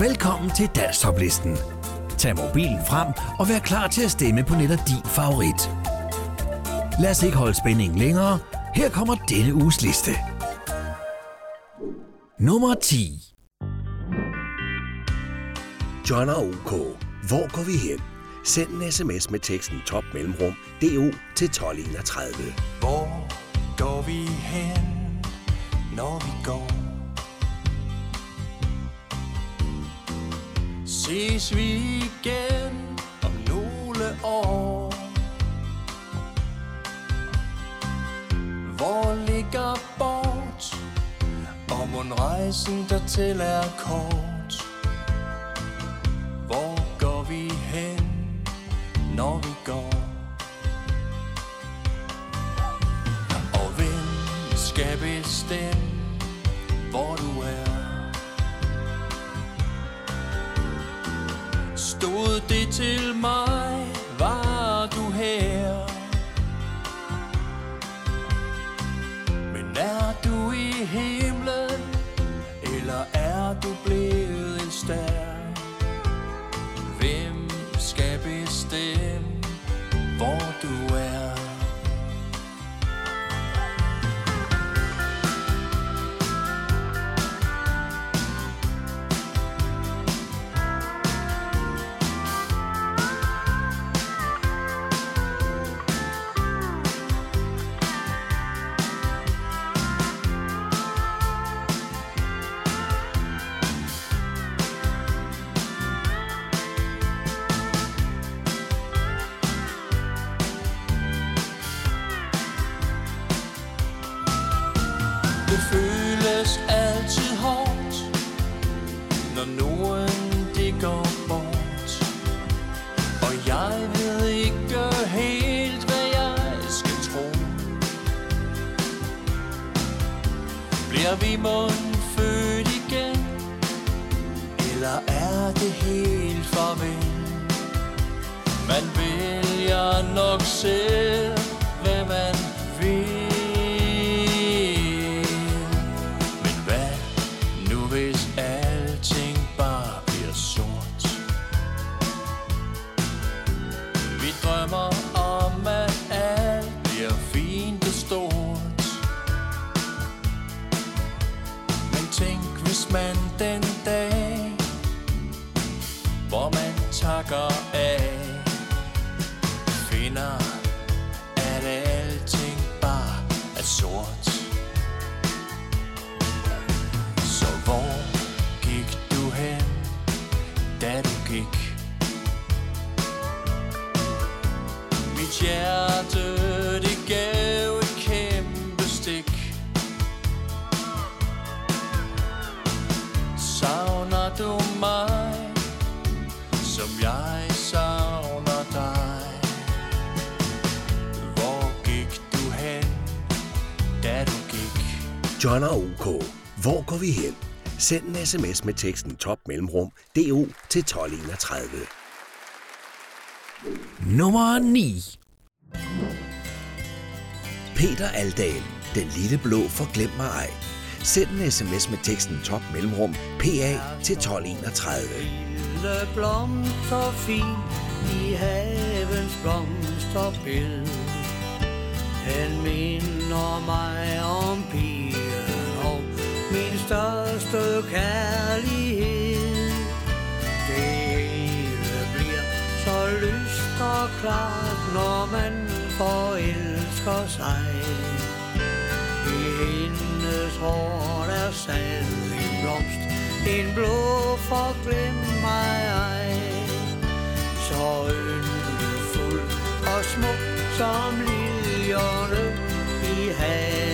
Velkommen til Danstoplisten. Tag mobilen frem og vær klar til at stemme på netop din favorit. Lad os ikke holde spændingen længere. Her kommer denne uges liste. Nummer 10. John og OK. Hvor går vi hen? Send en sms med teksten top mellemrum DO til 1231. Hvor går vi hen, når vi går? Ses vi igen om nogle år? Hvor ligger bort? Og mon rejsen dertil er kort? Hvor går vi hen, når vi går? Og hvem skal bestemme, hvor du er? Stod det til mig, var du her? Men er du i her? Da? Mit hjerte, det gav et kæmpe stik. Savner du mig, som jeg savner dig? Hvor gik du hen, da du gik? John og OK. Hvor går vi hen? Send en sms med teksten top mellemrum DO til 1231. Nummer 9. Peter Aldal. Den lille blå forglem mig ej. Send en sms med teksten top mellemrum PA til 1231. lille blomster fin i havens blomsterbed. Den minder mig om pigen min største kærlighed. Det hele bliver så lyst og klart, når man forelsker sig. I hendes hår er sad en blomst, en blå forglem mig ej. Så yndefuld og smuk som liljerne i havets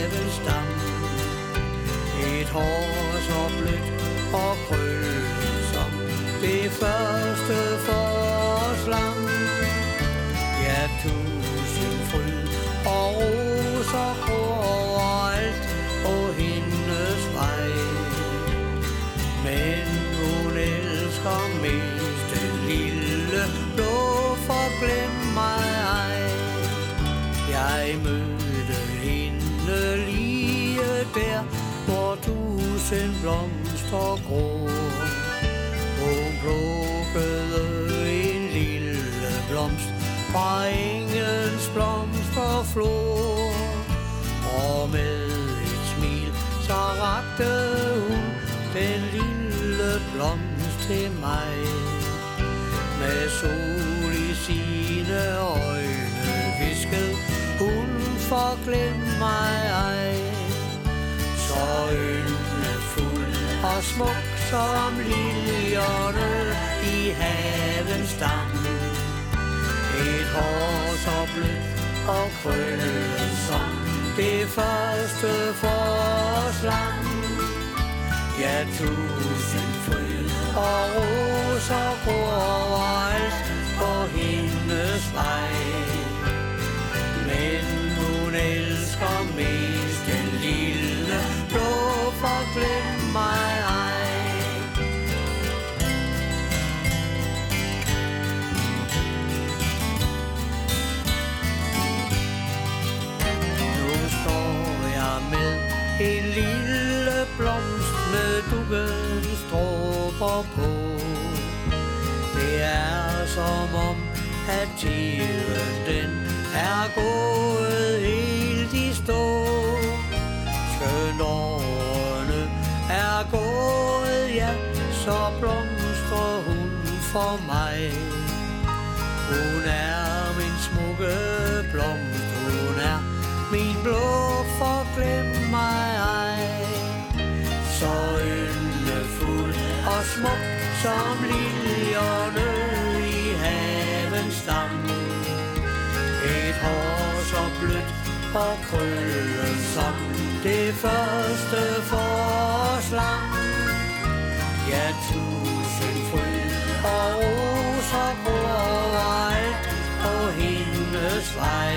tusind blomster Hun plukkede en lille blomst fra engens blomsterflor. Og med et smil, så rakte hun den lille blomst til mig. Med sol i sine øjne viskede hun forglem mig ej. Og smuk som liljerne i havens dam. Et hår så blødt og krøllet som det første forslam. Ja, tusind fryd og roser gror overalt på hendes vej. Men hun elsker mere stråber på. Det er som om, at tiden den er gået helt i stå. Skønt årene er gået, ja, så blomstrer hun for mig. Hun er min smukke blomst, hun er min blå forglem og smuk som liljerne i havens dam. Et hår så blødt og krøllet som det første forslam. Ja, tusind fryd og roser gror overalt på hendes vej.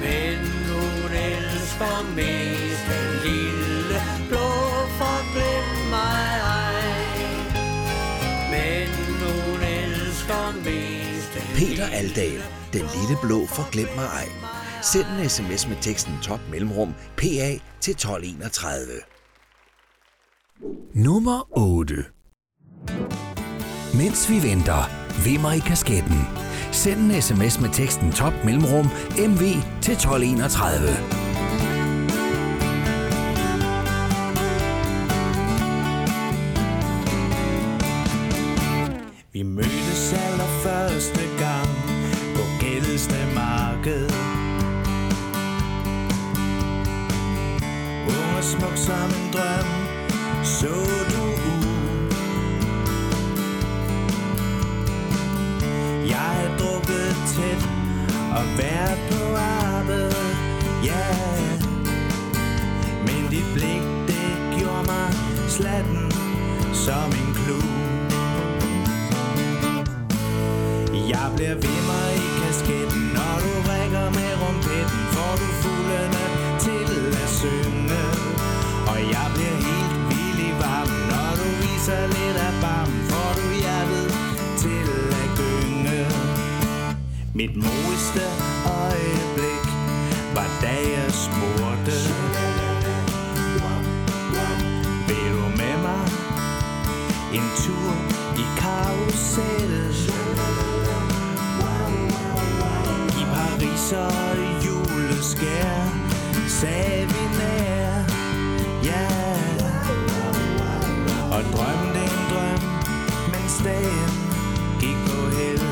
Men hun elsker mest Aldal, den lille blå for Glem mig ej. Send en sms med teksten top mellemrum PA til 1231. Nummer 8. Mens vi venter, vimmer i kasketten. Send en sms med teksten top mellemrum MV til 1231. Sagde vi nær. Ja. Yeah. Og drømte en drøm Mens dagen gik på held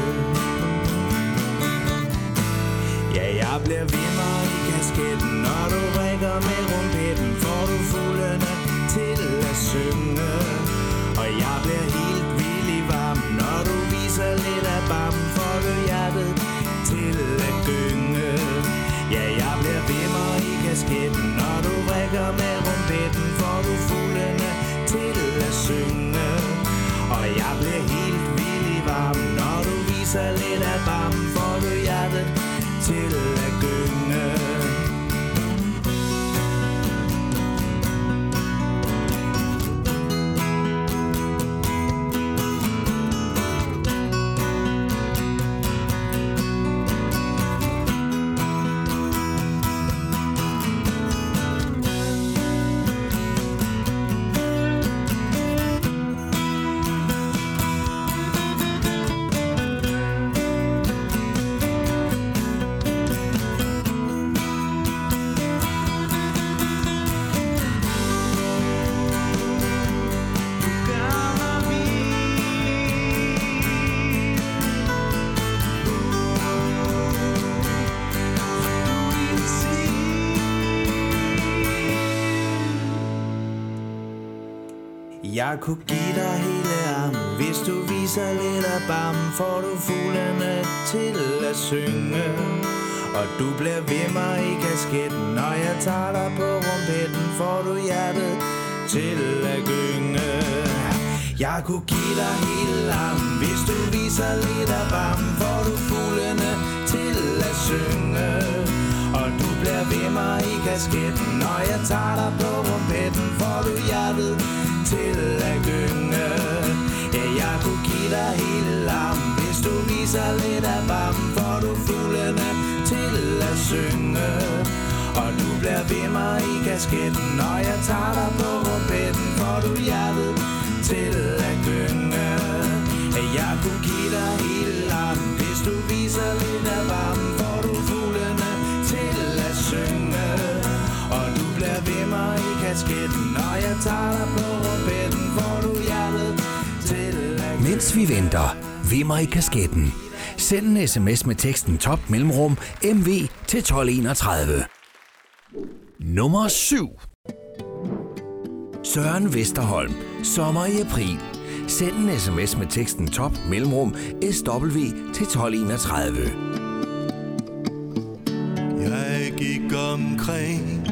Ja, jeg bliver vimmer i kasketten Når du rækker med rumpetten Får du fuglene til at synge. Og jeg bliver helt Jeg kunne give dig hele armen. Hvis du viser lidt af bam Får du fuglene til at synge. Og du bliver ved mig i kasketten. Når jeg tager dig på rumpetten Får du hjertet til at gynge. Jeg kunne give dig hele armen. Hvis du viser lidt af bam Får du fuglene til at synge. Og du bliver ved mig i kasketten. Når jeg tager dig på rumpetten Får du hjertet til at gynge Ja, jeg kunne give dig hele lam Hvis du viser lidt af bam Får du fuglene til at synge Og du bliver ved mig i kasketten Når jeg tager dig på rumpetten Får du hjertet til at gynge Ja, jeg kunne give dig hele lam Hvis du viser lidt af bam kasketten Når jeg tager dig på rumpetten Får du hjertet til at Mens vi venter, mig i kasketten. Send en sms med teksten top mellemrum MV til 1231. Nummer 7. Søren Vesterholm. Sommer i april. Send en sms med teksten top mellemrum SW til 1231. Jeg gik omkring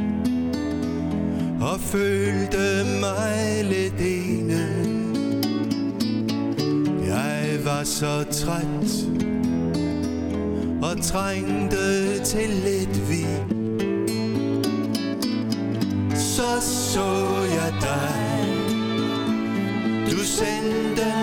og følte mig lidt ene. Jeg var så træt og trængte til lidt vin. Så så jeg dig, du sendte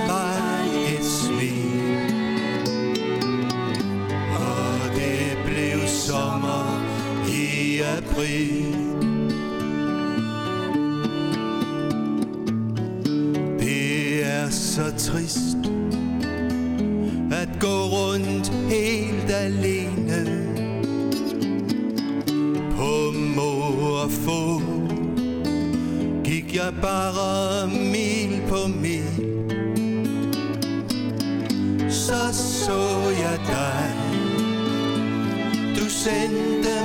trist At gå rundt helt alene På må og få Gik jeg bare mil på mil så så jeg dig. Du sendte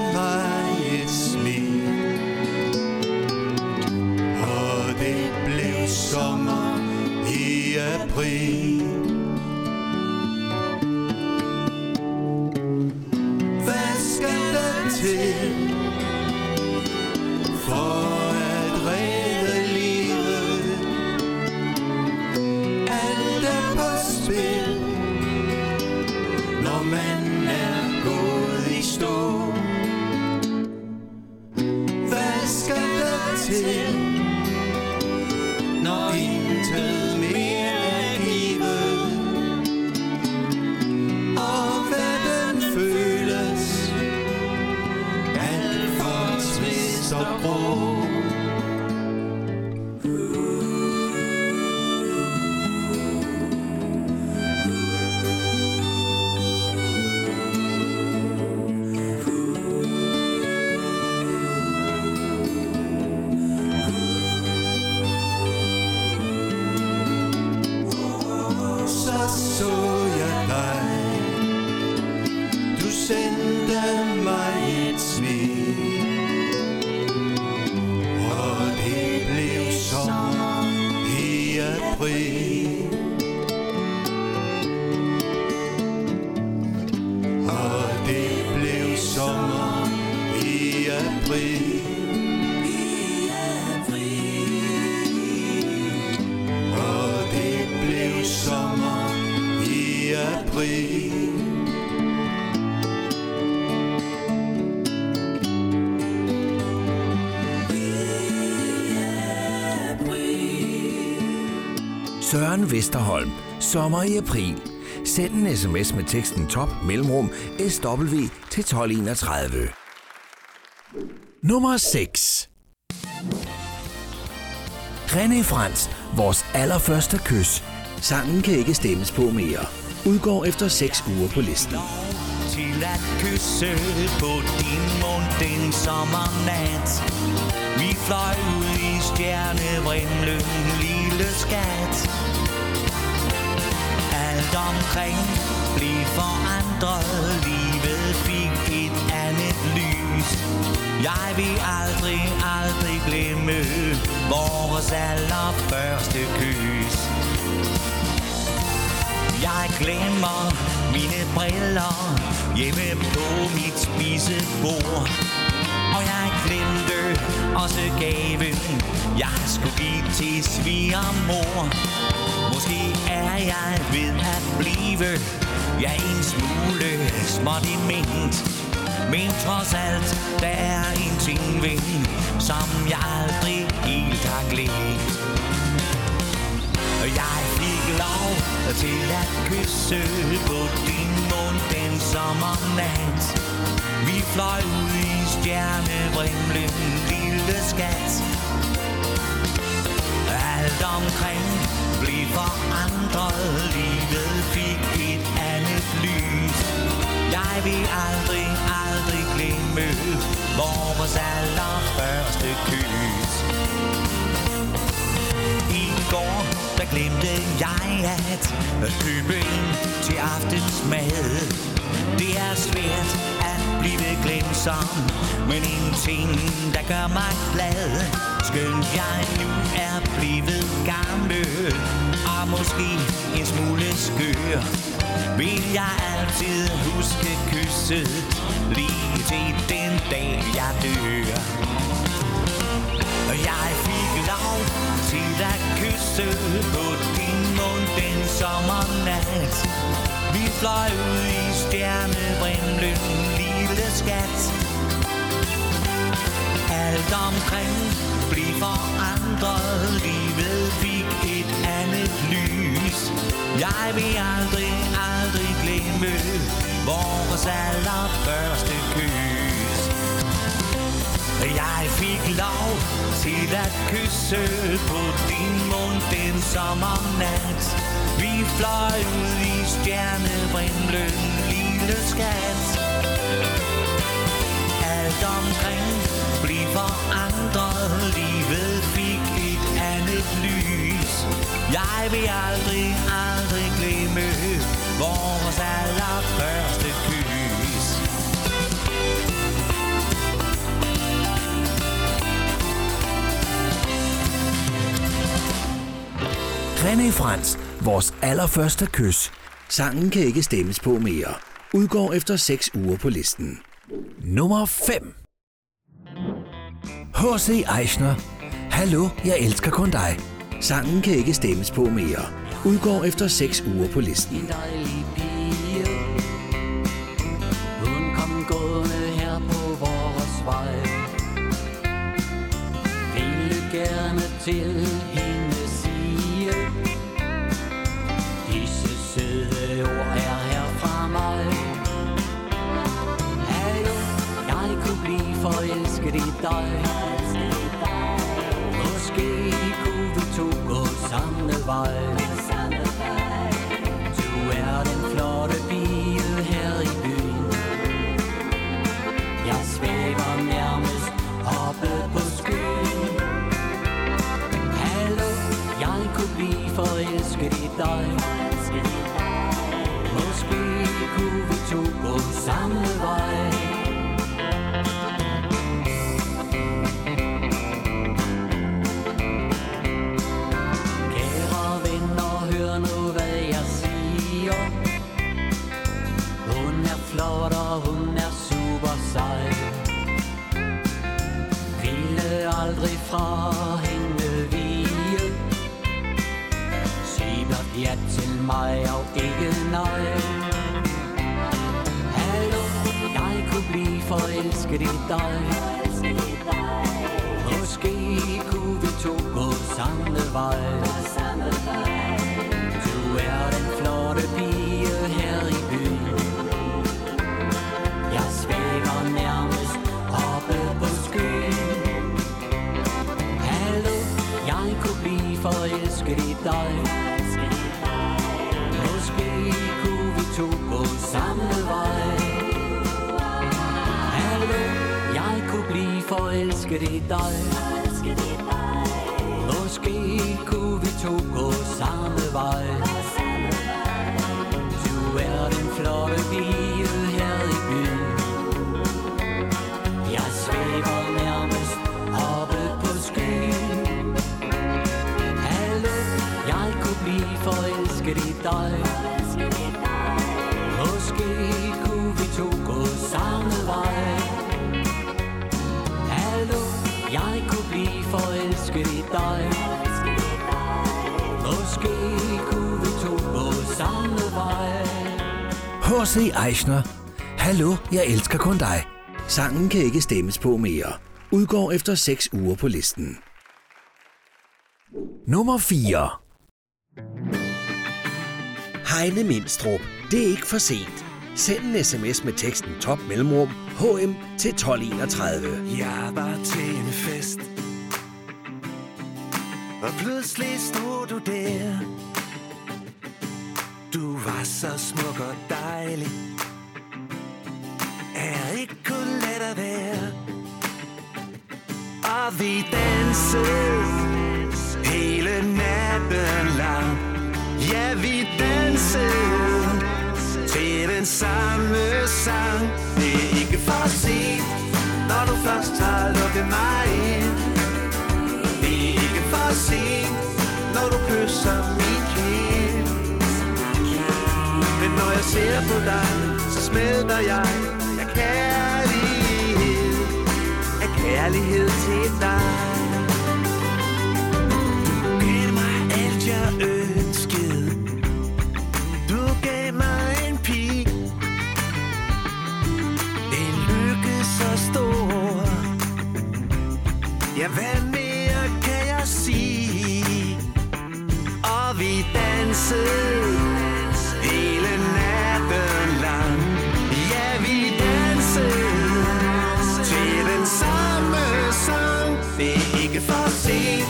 der Søren Vesterholm. Sommer i april. Send en sms med teksten top mellemrum SW til 1231. Nummer 6. René Frans. Vores allerførste kys. Sangen kan ikke stemmes på mere. Udgår efter 6 uger på listen. til at kysse på din mund den sommernat. Vi fløj ud i stjernevrimlen, lille skat. Alt omkring. Blev forandret, livet fik et andet lys. Jeg vil aldrig, aldrig glemme Vores allerførste kys. Jeg glemmer mine briller Hjemme på mit spisebord. Og jeg glemte også gaven. Jeg skulle give til svigermor. Måske er jeg ved at blive Ja, en smule småt i ment Men trods alt, der er en ting ved Som jeg aldrig helt har glemt. Jeg fik lov til at kysse på din mund den sommernat. Vi fløj ud i stjernevrimlen, lille skat. Alt omkring blev forandret. Livet fik et andet lys. Jeg vil aldrig, aldrig glemme Vores allerførste kys. I går, der glemte jeg at købe ind til aftensmad. Det er svært at blive glemt som Men en ting, der gør mig glad. Skønt jeg nu er blevet gammel Og måske en smule skør Vil jeg altid huske kysset Lige til den dag jeg dør. Og jeg fik lov til at kysse på din mund den sommernat. Vi fløj ud i stjernevrimlen, lige skat Alt omkring blev forandret, livet fik et andet lys. Jeg vil aldrig, aldrig glemme vores allerførste kys. Jeg fik lov til at kysse på din mund den sommernat. Vi fløj ud i stjernevrimlen, lille skat. Alt omkring blev forandret, livet fik et andet lys Jeg vil aldrig, aldrig glemme vores allerførste kys René Frans, vores allerførste kys. Sangen kan ikke stemmes på mere. Udgår efter 6 uger på listen. Nummer 5. H.C. Eichner. Hallo, jeg elsker kun dig. Sangen kan ikke stemmes på mere. Udgår efter 6 uger på listen. En dejlig pige Hun kom gående her på vores vej Ville gerne til dig. Måske kunne vi to gå samme vej. Du er den flotte pige her i byen. Jeg svæver nærmest oppe på skyen. Hallo, jeg kunne blive forelsket i dig. Måske kunne vi to gå samme vej. Aldrig fra hende vige Sig blot ja til mig og ikke nej. Hallo, jeg kunne blive forelsket i dig. Måske kunne vi to gå samme vej. Dig. Måske kunne vi to gå samme vej. Hallo, jeg kunne blive forelsket i dig. Måske kunne vi to gå samme vej. Du er den flotte pige elsker i dig Måske kunne vi to gå samme vej Hallo, jeg kunne blive forelsket i dig Måske kunne vi to gå samme vej H.C. Eichner. Hallo, jeg elsker kun dig. Sangen kan ikke stemmes på mere. Udgår efter 6 uger på listen. Nummer 4. Heine Mindstrup. Det er ikke for sent. Send en sms med teksten top mellemrum HM til 1231. Jeg var til en fest Og pludselig stod du der Du var så smuk og dejlig Er ikke kun let at være Og vi dansede hele natten lang Ja, vi dansede til den samme sang. Det er ikke for sent, når du først har lukket mig ind. Det er ikke for sent, når du kysser min kind Men når jeg ser på dig, så smelter jeg af kærlighed. Af kærlighed til dig. Ja, hvad mere kan jeg sige? Og vi dansede hele natten lang. Ja, vi dansede til den samme sang. Det er ikke for sent,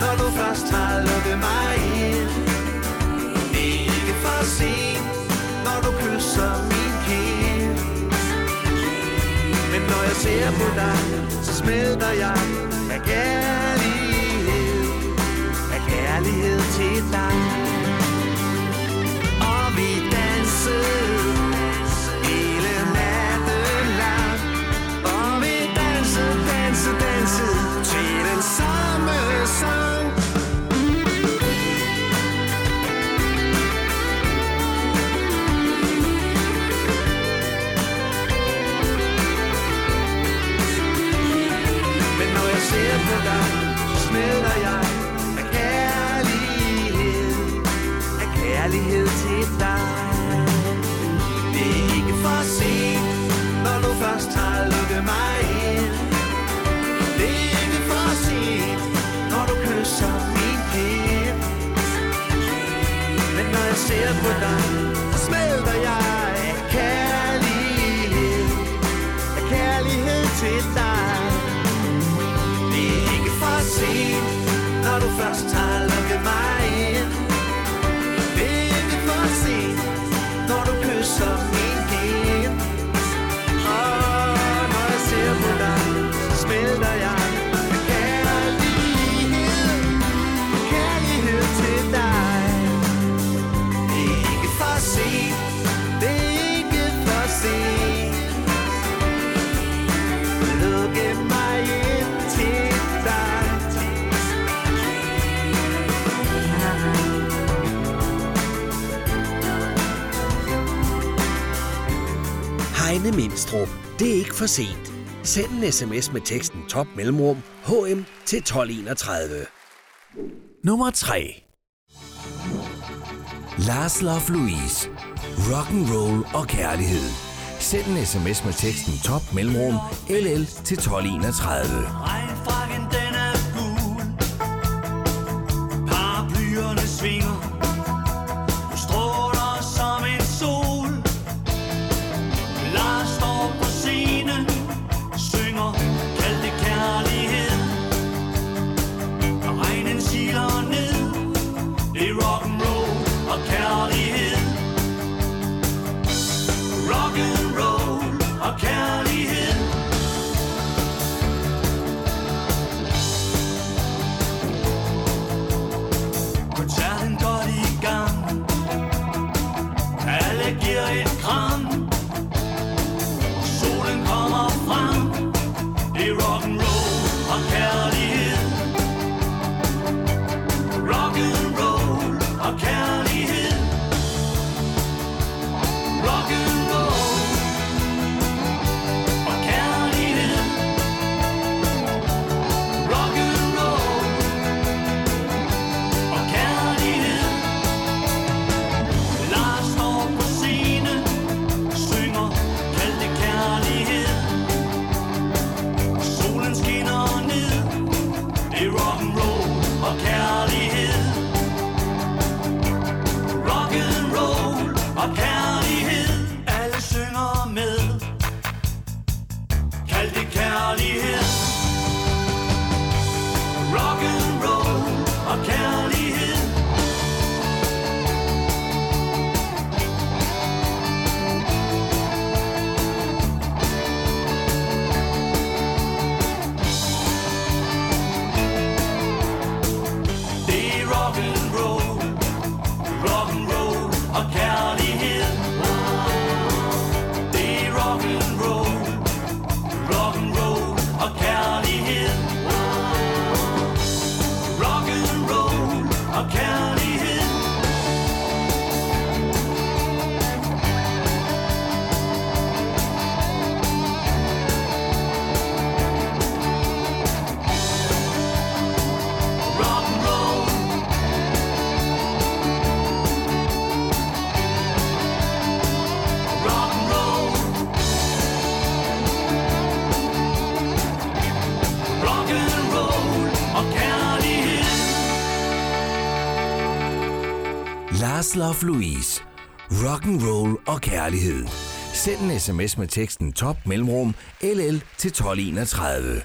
når du først har lukket mig ind. Det er ikke for sent, når du kysser min kind. Men når jeg ser på dig, så smelter jeg af ser på dig, så smelter jeg af kærlighed Af kærlighed til dig det er ikke for sent, når du først har lukket mig ind. Det er ikke for sent, når du kysser min kind. Og når jeg ser på dig, så smelter Heine Det er ikke for sent. Send en sms med teksten top mellemrum HM til 1231. Nummer 3. Lars Love Louise. Rock and roll og kærlighed. Send en sms med teksten top mellemrum LL til 1231. Regnfrakken den er gul Paraplyerne svinger Love Louise. Rock and roll og kærlighed. Send en sms med teksten top mellemrum LL til 1231.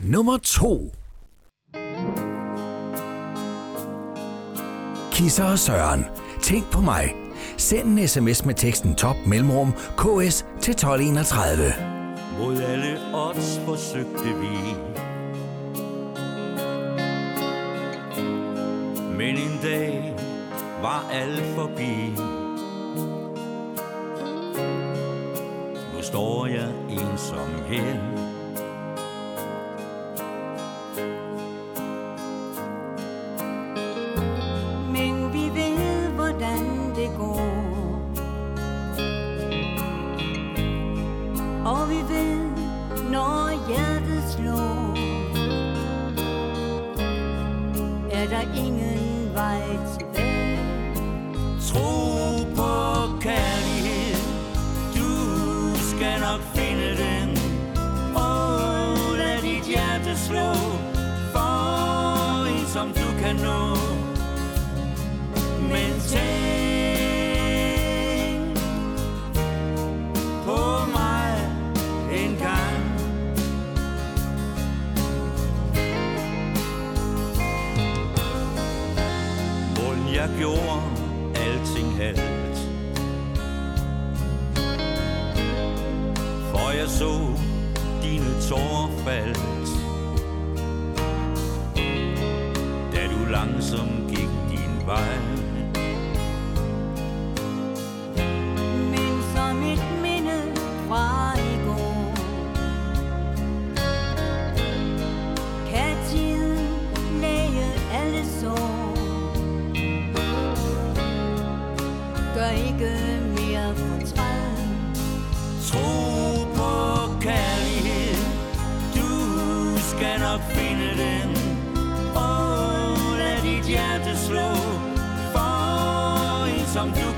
Nummer 2. Kisser og Søren. Tænk på mig. Send en sms med teksten top mellemrum KS til 1231. Mod alle odds forsøgte vi Men en dag var alt forbi. Nu står jeg ensom her. Slå For en som du kan nå. Men tænk På mig en gang. Hvordan jeg gjorde alting halvt? For jeg så dine tårer falde.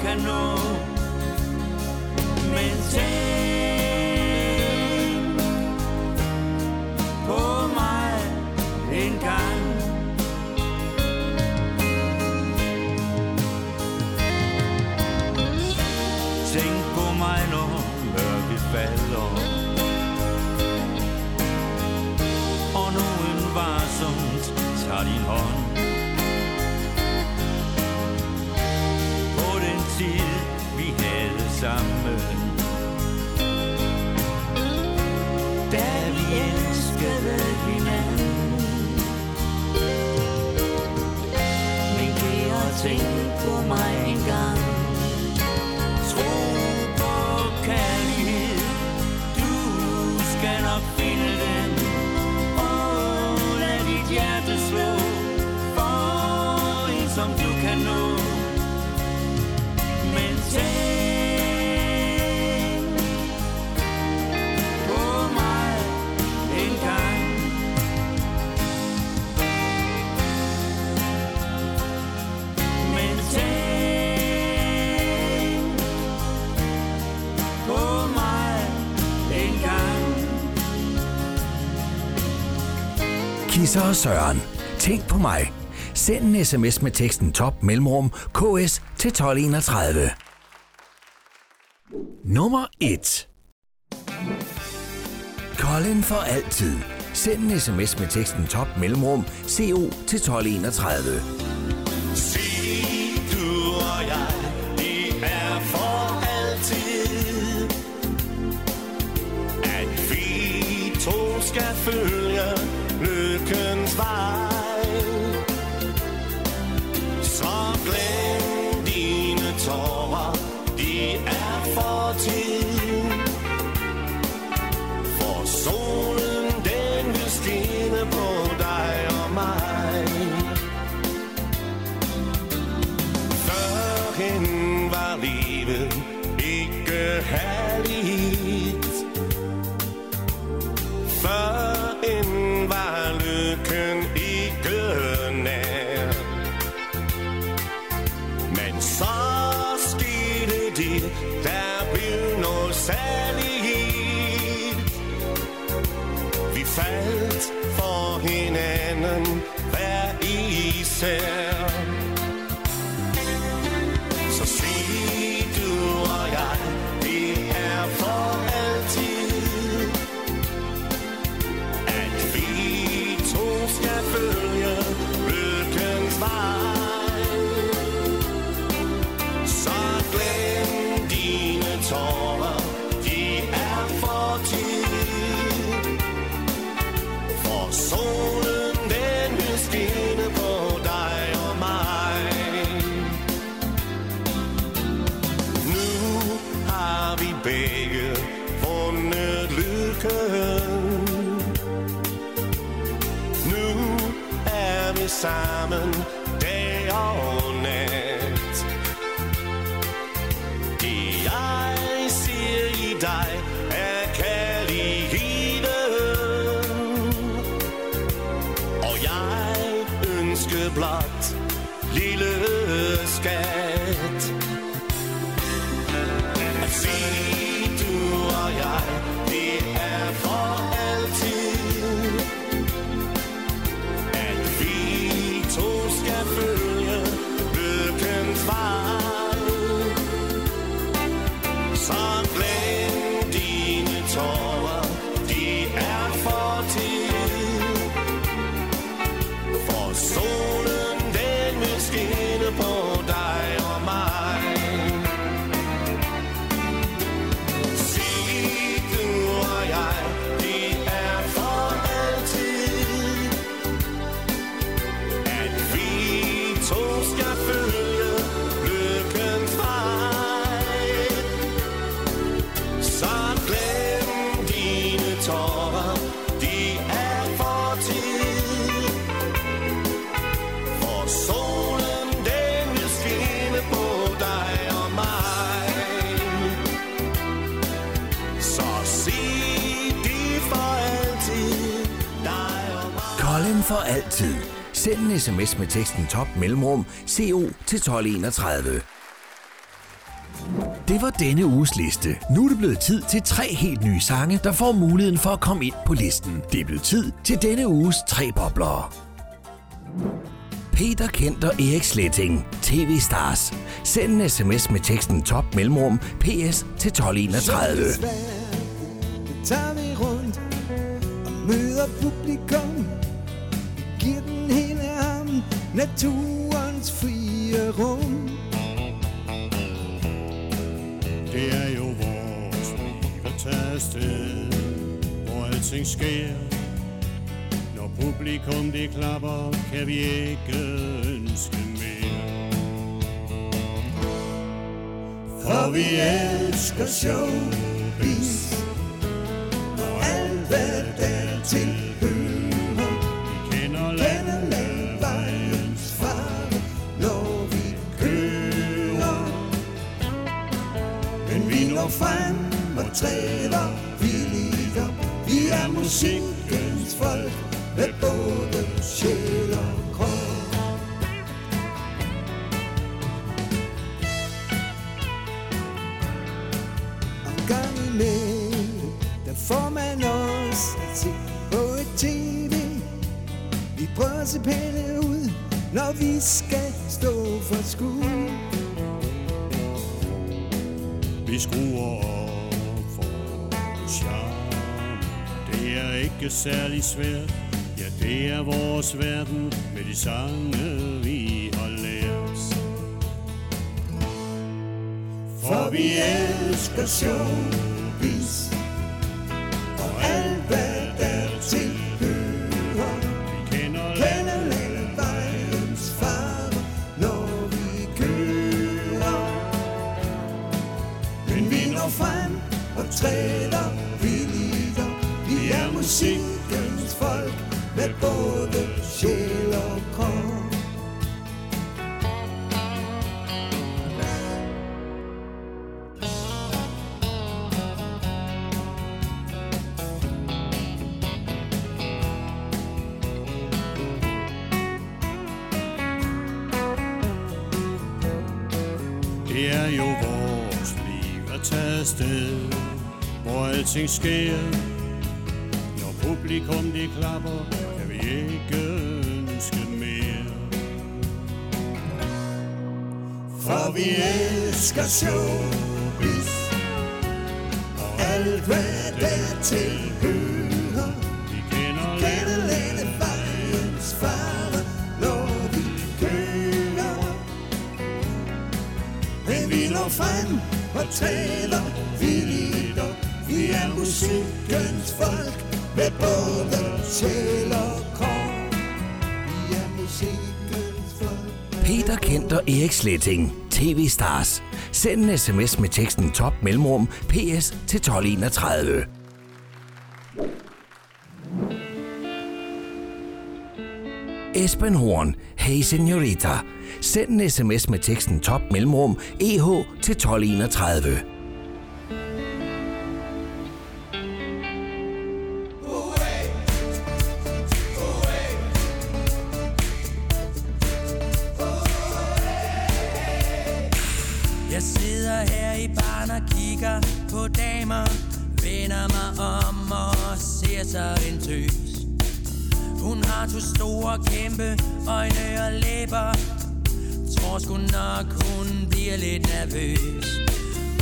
Kan nå. Men tænk På mig en gang. Tænk på mig, når mørket falder. Og nogen varsomt tager din hånd. Sammen Sisse og Søren. Tænk på mig. Send en sms med teksten top mellemrum KS til 1231. Nummer 1. Colin for altid. Send en sms med teksten top mellemrum CO til 1231. Sig du og jeg, det er for altid. At vi to skal følge er vi sammen dag og for altid. Send en sms med teksten top mellemrum CO til 1231. Det var denne uges liste. Nu er det blevet tid til tre helt nye sange, der får muligheden for at komme ind på listen. Det er blevet tid til denne uges tre bobler. Peter Kent og Erik Sletting, TV Stars. Send en sms med teksten top mellemrum PS til 1231. Så tager vi rundt og møder publikum naturens frie rum. Det er jo vores liv at tage afsted, hvor alting sker. Når publikum det klapper, kan vi ikke ønske mere. For vi elsker showbiz Men frem og træder villigt op. Vi er musikkens folk med både sjæl og krop. Og gang imellem, der får man også at se på et tv. Vi prøver at se pæne ud, når vi skal stå for skud. Vi skruer op for charme. Det er ikke særlig svært. Ja, det er vores verden med de sange, vi har lært. For vi elsker showbiz og sker. Når publikum de klapper, kan vi ikke ønske mere. For vi elsker showbiz Og alt hvad der tilhører Vi kender vi Kender længe vejens fare Når vi kører Men vi når frem og taler er musikkens folk Med både sjæl og krop Vi er musikkens folk Peter Kent og Erik Sletting. TV Stars. Send en sms med teksten top mellemrum PS til 1231. Esben Horn. Hey Senorita. Send en sms med teksten top mellemrum EH til 1231. kæmpe øjne og læber. Tror sgu nok hun bliver lidt nervøs.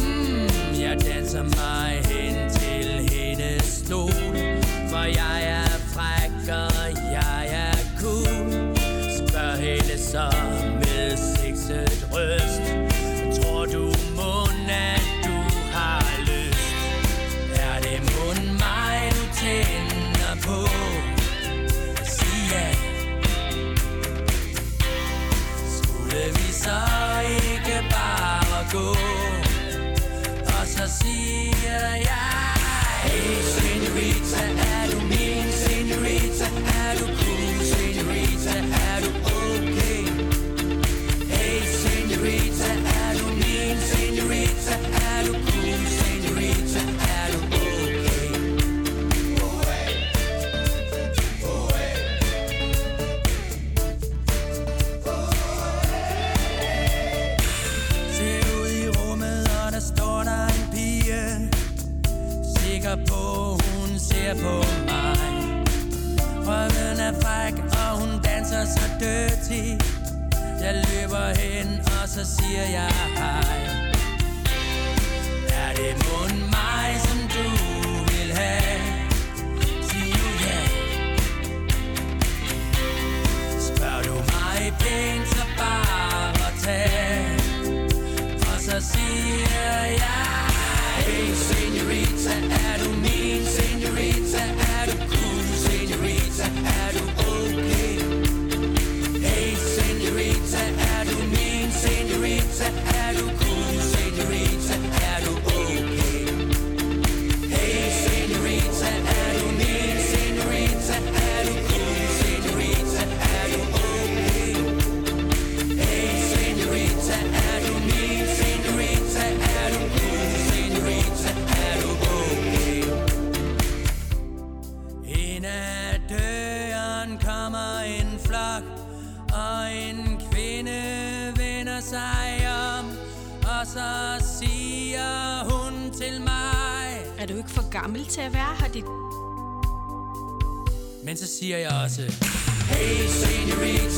Mm, Jeg danser mig hen til hendes stol. For jeg er fræk og jeg er cool. Spørg hende så med sexet røst. Siger jeg også. Hey senorita,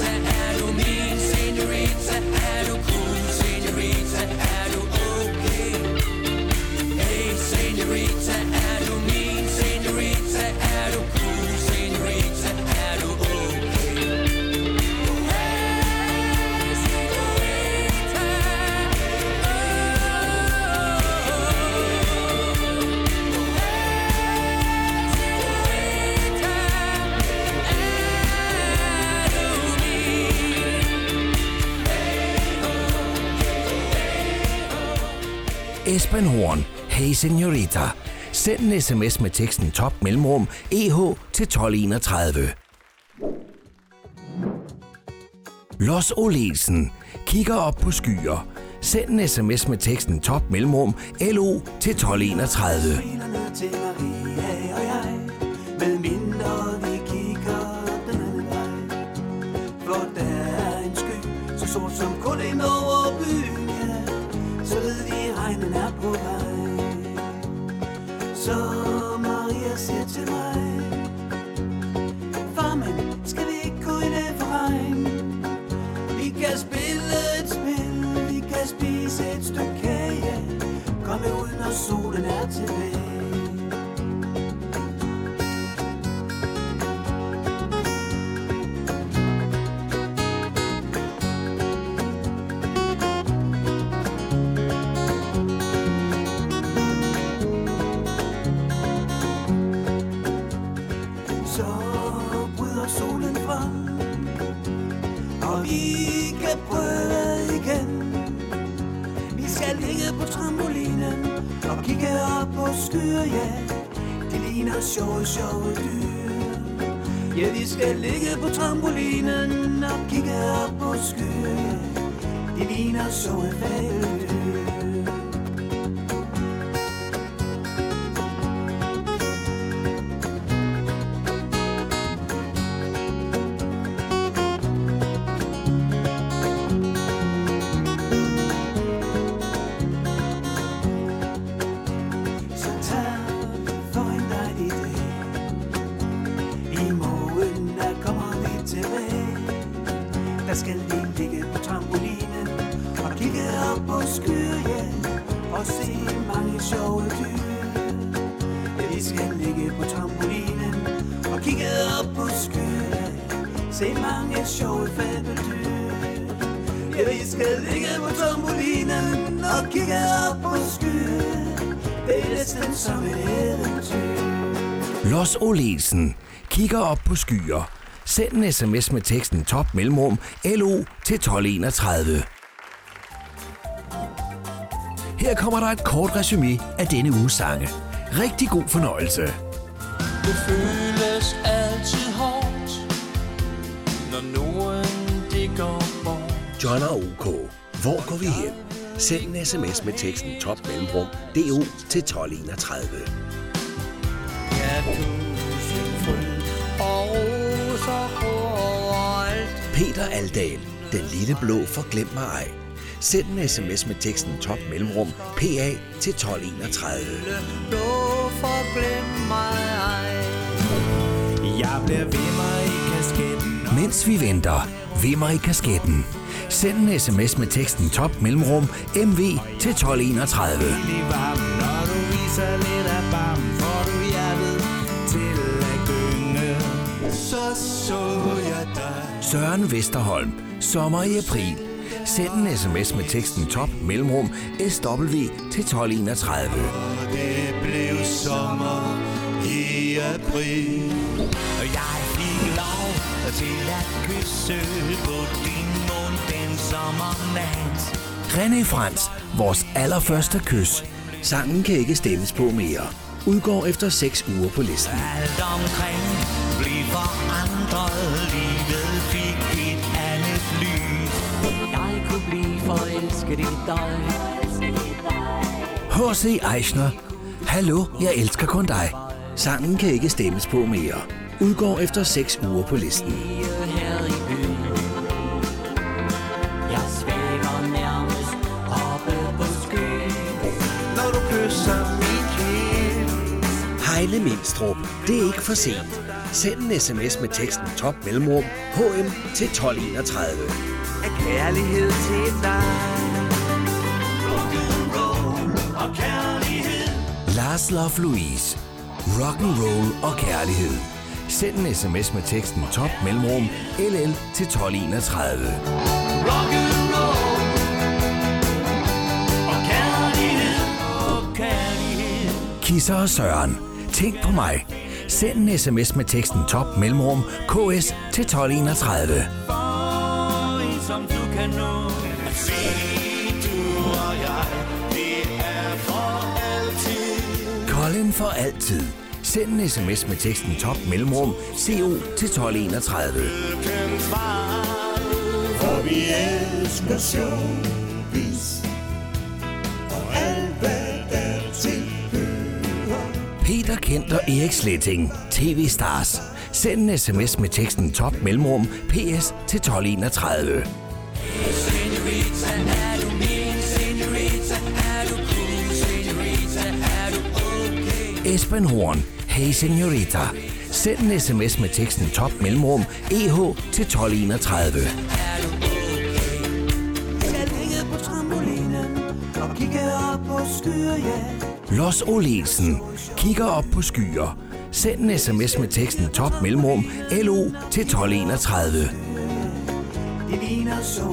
Senorita. Send en sms med teksten top mellemrum EH til 1231. Los Olesen. Kigger op på skyer. Send en sms med teksten top mellemrum LO til 1231. Der skal lige ligge på trampolinen Og kigge op på skyer, ja Og se mange sjove dyr. Ja, vi skal ligge på trampolinen Og kigge op på skyer, ja Se mange sjove fabeldyr Ja, vi skal ligge på trampolinen Og kigge op på skyer Det er næsten som et eventyr. Los Olesen kigger op på skyer. Send en sms med teksten top mellemrum LO til 1231. Her kommer der et kort resume af denne uges sange. Rigtig god fornøjelse. Det føles altid hårdt Når nogen det går bort John og OK. Hvor går vi hen? Send en sms med teksten top mellemrum DO til 1231. Ja, tusind fryd og. Peter Aldal. Den lille blå forglem mig ej. Send en sms med teksten top mellemrum PA til 1231. Blå forglem mig ej. Jeg bliver ved mig i kasketten. Mens vi venter, vimmer i kasketten. Send en sms med teksten top mellemrum MV til 1231. i varmen, når du viser lidt af barm, Så så jeg dig Søren Vesterholm. Sommer i april. Send en sms med teksten top mellemrum SW til 1231. Og det blev sommer i april Og jeg fik lov til at kysse på din mund den sommernat. René Frans. Vores allerførste kys. Sangen kan ikke stemmes på mere. Udgår efter 6 uger på listen. Alt omkring forandret, livet fik et andet lys. Jeg kunne blive forelsket i dig H.C. Eichner. Hallo, jeg elsker kun dig. Sangen kan ikke stemmes på mere. Udgår efter 6 uger på listen. Hejle Mindstrup. Det er ikke for sent. Send en sms med teksten top mellemrum HM til 1231. Af kærlighed til dig og kærlighed Lars Love Louise. Rock and roll og kærlighed. Send en sms med teksten top mellemrum LL til 1231. Rock and roll og kærlighed Og kærlighed. Kisser og Søren. Tænk på mig. Send en sms med teksten top mellemrum KS til 1231. Som du kan nå. Se du og jeg Det er for altid Colin for altid. Send en sms med teksten top mellemrum CO til 1231. For vi elsker. Peter Kent og Erik Sletting. TV-stars. Send en sms med teksten top mellemrum PS til 1231. Esben Horn. Hey Senorita. Send en sms med teksten top mellemrum EH til 1231. Los Olesen. Kigger op på skyer. Send en sms med teksten top mellemrum LO til 1231. Det ligner så